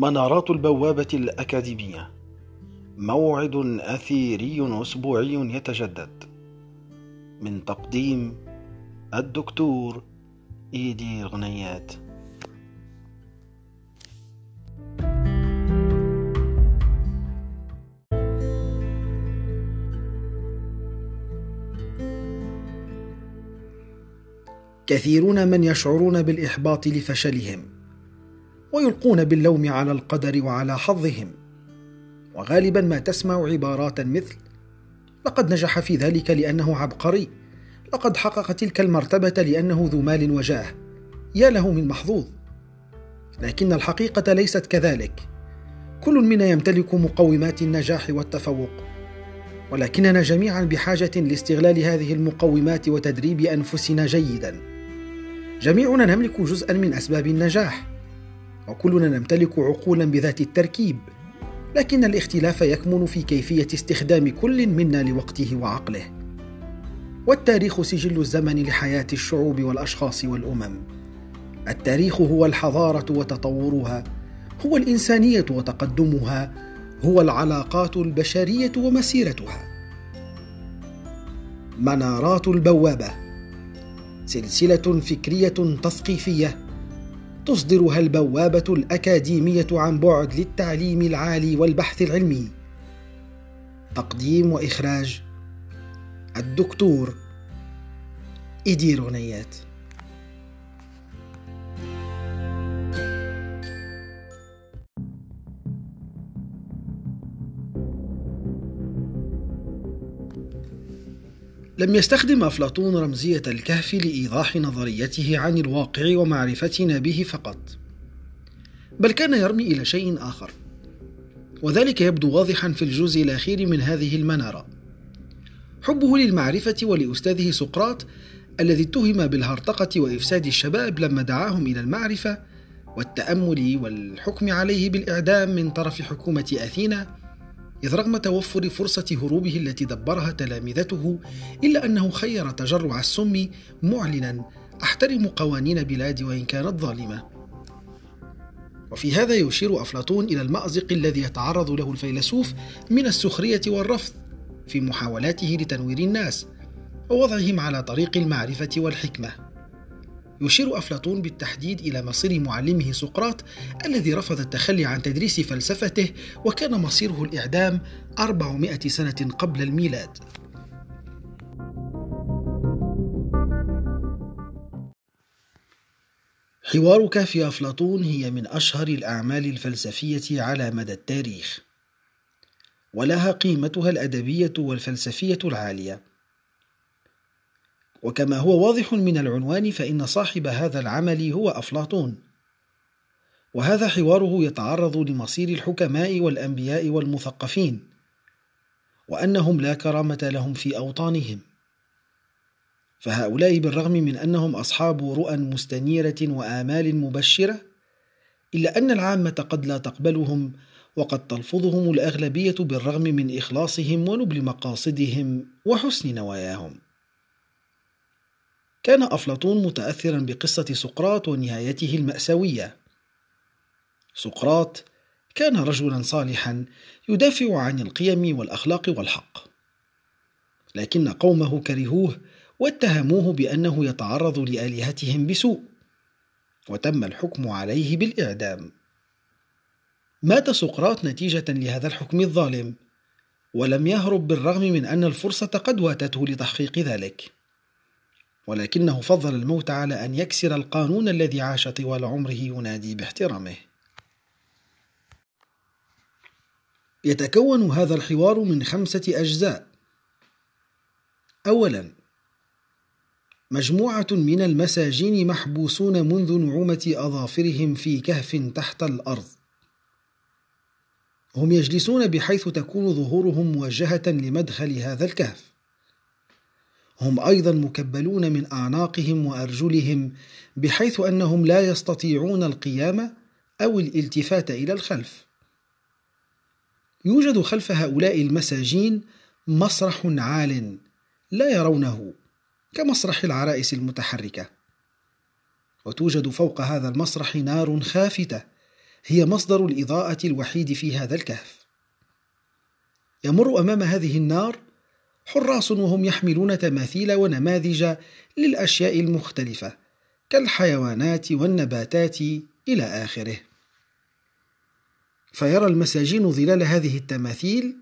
منارات البوابة الأكاديمية. موعد أثيري أسبوعي يتجدد. من تقديم الدكتور إيدي غنيات. كثيرون من يشعرون بالإحباط لفشلهم. ويلقون باللوم على القدر وعلى حظهم. وغالبا ما تسمع عبارات مثل لقد نجح في ذلك لأنه عبقري لقد حقق تلك المرتبة لأنه ذو مال وجاه يا له من محظوظ. لكن الحقيقة ليست كذلك. كل منا يمتلك مقومات النجاح والتفوق. ولكننا جميعا بحاجة لاستغلال هذه المقومات وتدريب أنفسنا جيدا. جميعنا نملك جزءا من أسباب النجاح. وكلنا نمتلك عقولا بذات التركيب لكن الاختلاف يكمن في كيفية استخدام كل منا لوقته وعقله. والتاريخ سجل الزمن لحياة الشعوب والأشخاص والأمم. التاريخ هو الحضارة وتطورها هو الإنسانية وتقدمها هو العلاقات البشرية ومسيرتها. منارات البوابة. سلسلة فكرية تثقيفيه تصدرها البوابة الأكاديمية عن بعد للتعليم العالي والبحث العلمي. تقديم وإخراج الدكتور إدير غنيات لم يستخدم أفلاطون رمزية الكهف لإيضاح نظريته عن الواقع ومعرفتنا به فقط، بل كان يرمي إلى شيء آخر، وذلك يبدو واضحا في الجزء الأخير من هذه المنارة. حبه للمعرفة ولأستاذه سقراط الذي اتهم بالهرطقة وإفساد الشباب لما دعاهم إلى المعرفة والتأمل والحكم عليه بالإعدام من طرف حكومة أثينا إذ رغم توفر فرصة هروبه التي دبرها تلامذته إلا أنه خير تجرع السم معلنا. أحترم قوانين بلادي وإن كانت ظالمة. وفي هذا يشير أفلاطون إلى المأزق الذي يتعرض له الفيلسوف من السخرية والرفض في محاولاته لتنوير الناس ووضعهم على طريق المعرفة والحكمة. يشير أفلاطون بالتحديد إلى مصير معلمه سقراط الذي رفض التخلي عن تدريس فلسفته وكان مصيره الإعدام 400 سنة قبل الميلاد. حوار كافي أفلاطون هي من أشهر الأعمال الفلسفية على مدى التاريخ ولها قيمتها الأدبية والفلسفية العالية. وكما هو واضح من العنوان فإن صاحب هذا العمل هو أفلاطون. وهذا حواره يتعرض لمصير الحكماء والأنبياء والمثقفين وأنهم لا كرامة لهم في أوطانهم. فهؤلاء بالرغم من أنهم أصحاب رؤى مستنيرة وآمال مبشرة إلا أن العامة قد لا تقبلهم وقد تلفظهم الأغلبية بالرغم من إخلاصهم ونبل مقاصدهم وحسن نواياهم. كان أفلاطون متأثرا بقصة سقراط ونهايته المأساوية. سقراط كان رجلا صالحا يدافع عن القيم والأخلاق والحق. لكن قومه كرهوه واتهموه بأنه يتعرض لآلهتهم بسوء، وتم الحكم عليه بالإعدام. مات سقراط نتيجة لهذا الحكم الظالم، ولم يهرب بالرغم من أن الفرصة قد واتته لتحقيق ذلك. ولكنه فضل الموت على أن يكسر القانون الذي عاش طوال عمره ينادي باحترامه. يتكون هذا الحوار من خمسة أجزاء. أولاً: مجموعة من المساجين محبوسون منذ نعومة أظافرهم في كهف تحت الأرض. هم يجلسون بحيث تكون ظهورهم موجهة لمدخل هذا الكهف. هم أيضا مكبلون من أعناقهم وأرجلهم بحيث أنهم لا يستطيعون القيام أو الالتفات إلى الخلف. يوجد خلف هؤلاء المساجين مسرح عال لا يرونه كمسرح العرائس المتحركة. وتوجد فوق هذا المسرح نار خافتة هي مصدر الإضاءة الوحيد في هذا الكهف. يمر أمام هذه النار حراس وهم يحملون تماثيل ونماذج للأشياء المختلفة كالحيوانات والنباتات إلى آخره. فيرى المساجين ظلال هذه التماثيل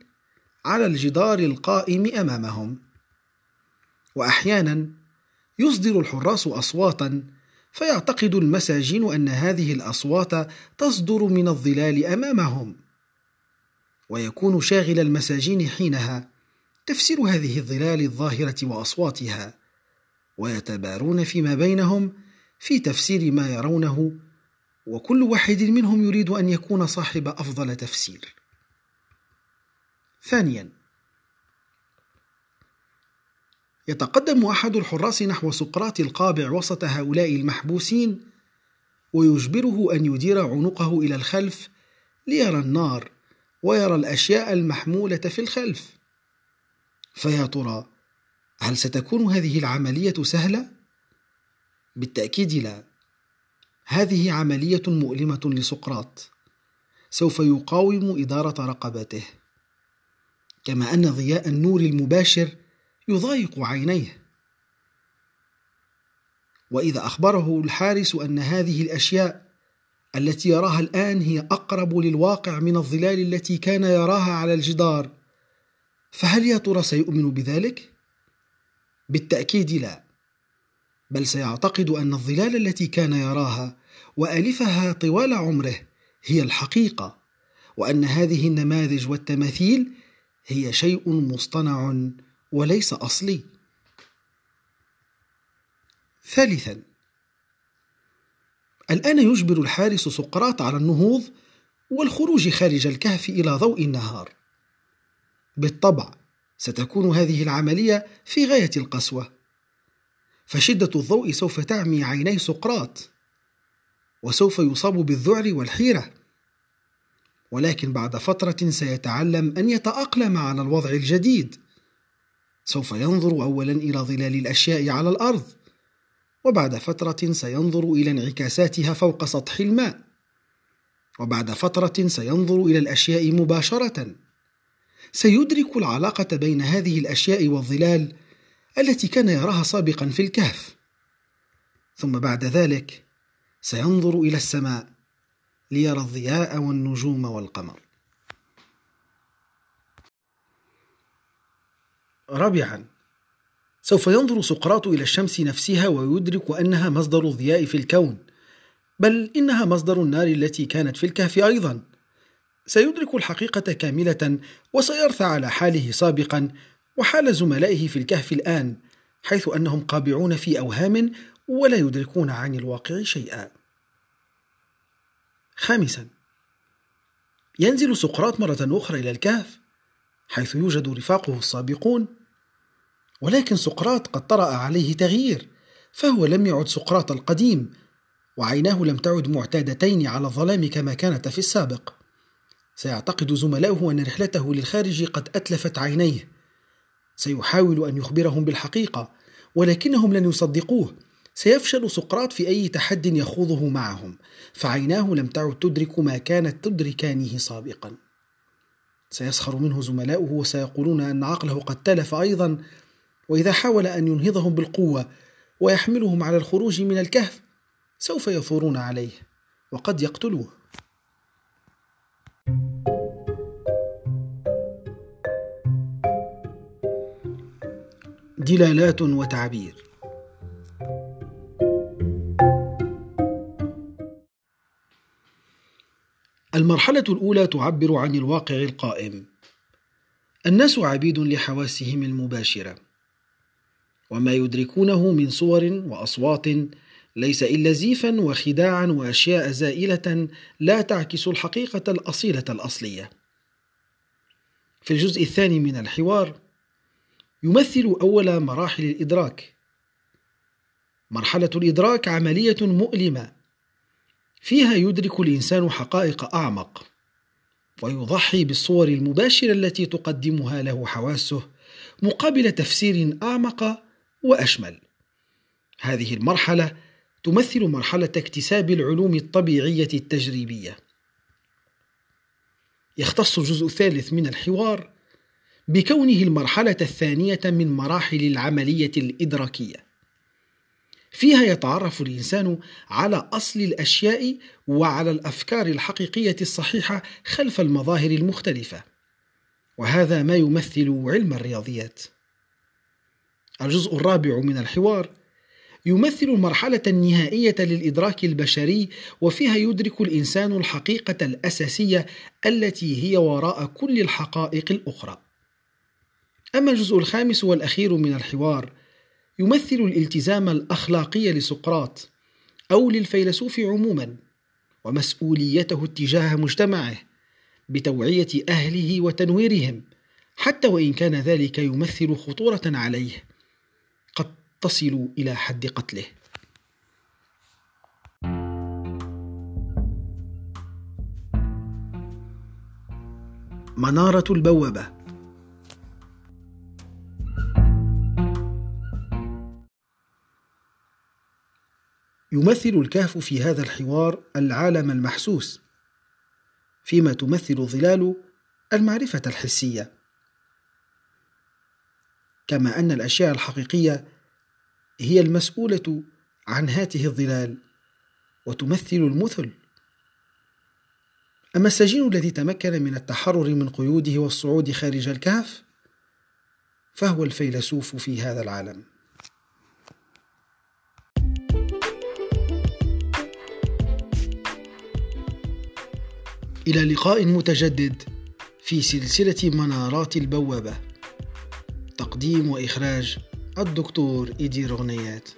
على الجدار القائم أمامهم. وأحيانا يصدر الحراس أصواتا فيعتقد المساجين أن هذه الأصوات تصدر من الظلال أمامهم. ويكون شاغل المساجين حينها. تفسير هذه الظلال الظاهرة وأصواتها ويتبارون فيما بينهم في تفسير ما يرونه وكل واحد منهم يريد أن يكون صاحب أفضل تفسير. ثانيا يتقدم أحد الحراس نحو سقراط القابع وسط هؤلاء المحبوسين ويجبره أن يدير عنقه إلى الخلف ليرى النار ويرى الأشياء المحمولة في الخلف. فيا ترى هل ستكون هذه العملية سهلة؟ بالتأكيد لا. هذه عملية مؤلمة لسقراط. سوف يقاوم إدارة رقبته. كما أن ضياء النور المباشر يضايق عينيه. واذا أخبره الحارس أن هذه الأشياء التي يراها الآن هي أقرب للواقع من الظلال التي كان يراها على الجدار فهل يا ترى سيؤمن بذلك؟ بالتأكيد لا. بل سيعتقد أن الظلال التي كان يراها وألفها طوال عمره هي الحقيقة وأن هذه النماذج والتماثيل هي شيء مصطنع وليس أصلي. ثالثا الآن يجبر الحارس سقراط على النهوض والخروج خارج الكهف إلى ضوء النهار. بالطبع ستكون هذه العملية في غاية القسوة. فشدة الضوء سوف تعمي عيني سقراط وسوف يصاب بالذعر والحيرة. ولكن بعد فترة سيتعلم أن يتأقلم على الوضع الجديد. سوف ينظر اولا إلى ظلال الأشياء على الأرض وبعد فترة سينظر إلى انعكاساتها فوق سطح الماء. وبعد فترة سينظر إلى الأشياء مباشرة. سيدرك العلاقة بين هذه الأشياء والظلال التي كان يراها سابقا في الكهف. ثم بعد ذلك سينظر إلى السماء ليرى الضياء والنجوم والقمر. رابعا سوف ينظر سقراط إلى الشمس نفسها ويدرك أنها مصدر الضياء في الكون بل إنها مصدر النار التي كانت في الكهف أيضا. سيدرك الحقيقة كاملة وسيرثى على حاله سابقا وحال زملائه في الكهف الآن حيث أنهم قابعون في أوهام ولا يدركون عن الواقع شيئا. خامسا ينزل سقراط مرة أخرى إلى الكهف حيث يوجد رفاقه السابقون. ولكن سقراط قد طرأ عليه تغيير فهو لم يعد سقراط القديم وعيناه لم تعد معتادتين على الظلام كما كانت في السابق. سيعتقد زملاؤه أن رحلته للخارج قد أتلفت عينيه. سيحاول أن يخبرهم بالحقيقة ولكنهم لن يصدقوه. سيفشل سقراط في أي تحد يخوضه معهم فعيناه لم تعد تدرك ما كانت تدركانه سابقا. سيسخر منه زملاؤه وسيقولون أن عقله قد تلف أيضا وإذا حاول أن ينهضهم بالقوة ويحملهم على الخروج من الكهف سوف يثورون عليه وقد يقتلوه. دلالات وتعبير المرحلة الأولى تعبر عن الواقع القائم. الناس عبيد لحواسهم المباشرة، وما يدركونه من صور وأصوات ليس إلا زيفا وخداعا وأشياء زائلة لا تعكس الحقيقة الأصيلة الأصلية. في الجزء الثاني من الحوار يمثل أول مراحل الإدراك. مرحلة الإدراك عملية مؤلمة. فيها يدرك الإنسان حقائق أعمق ويضحي بالصور المباشرة التي تقدمها له حواسه مقابل تفسير أعمق وأشمل. هذه المرحلة تمثل مرحلة اكتساب العلوم الطبيعية التجريبية. يختص الجزء الثالث من الحوار بكونه المرحلة الثانية من مراحل العملية الإدراكية. فيها يتعرف الإنسان على أصل الأشياء وعلى الأفكار الحقيقية الصحيحة خلف المظاهر المختلفة. وهذا ما يمثل علم الرياضيات. الجزء الرابع من الحوار يمثل المرحلة النهائية للإدراك البشري وفيها يدرك الإنسان الحقيقة الأساسية التي هي وراء كل الحقائق الأخرى. أما الجزء الخامس والأخير من الحوار يمثل الالتزام الأخلاقي لسقراط أو للفيلسوف عموما ومسؤوليته اتجاه مجتمعه بتوعية أهله وتنويرهم حتى وإن كان ذلك يمثل خطورة عليه. قد تصل إلى حد قتله. منارة البوابة. يمثل الكهف في هذا الحوار العالم المحسوس فيما تمثل ظلال المعرفة الحسية. كما أن الأشياء الحقيقية هي المسؤولة عن هاته الظلال وتمثل المثل. أما السجين الذي تمكن من التحرر من قيوده والصعود خارج الكهف فهو الفيلسوف في هذا العالم. إلى لقاء متجدد في سلسلة منارات البوابة. تقديم وإخراج الدكتور إيدي رغنيات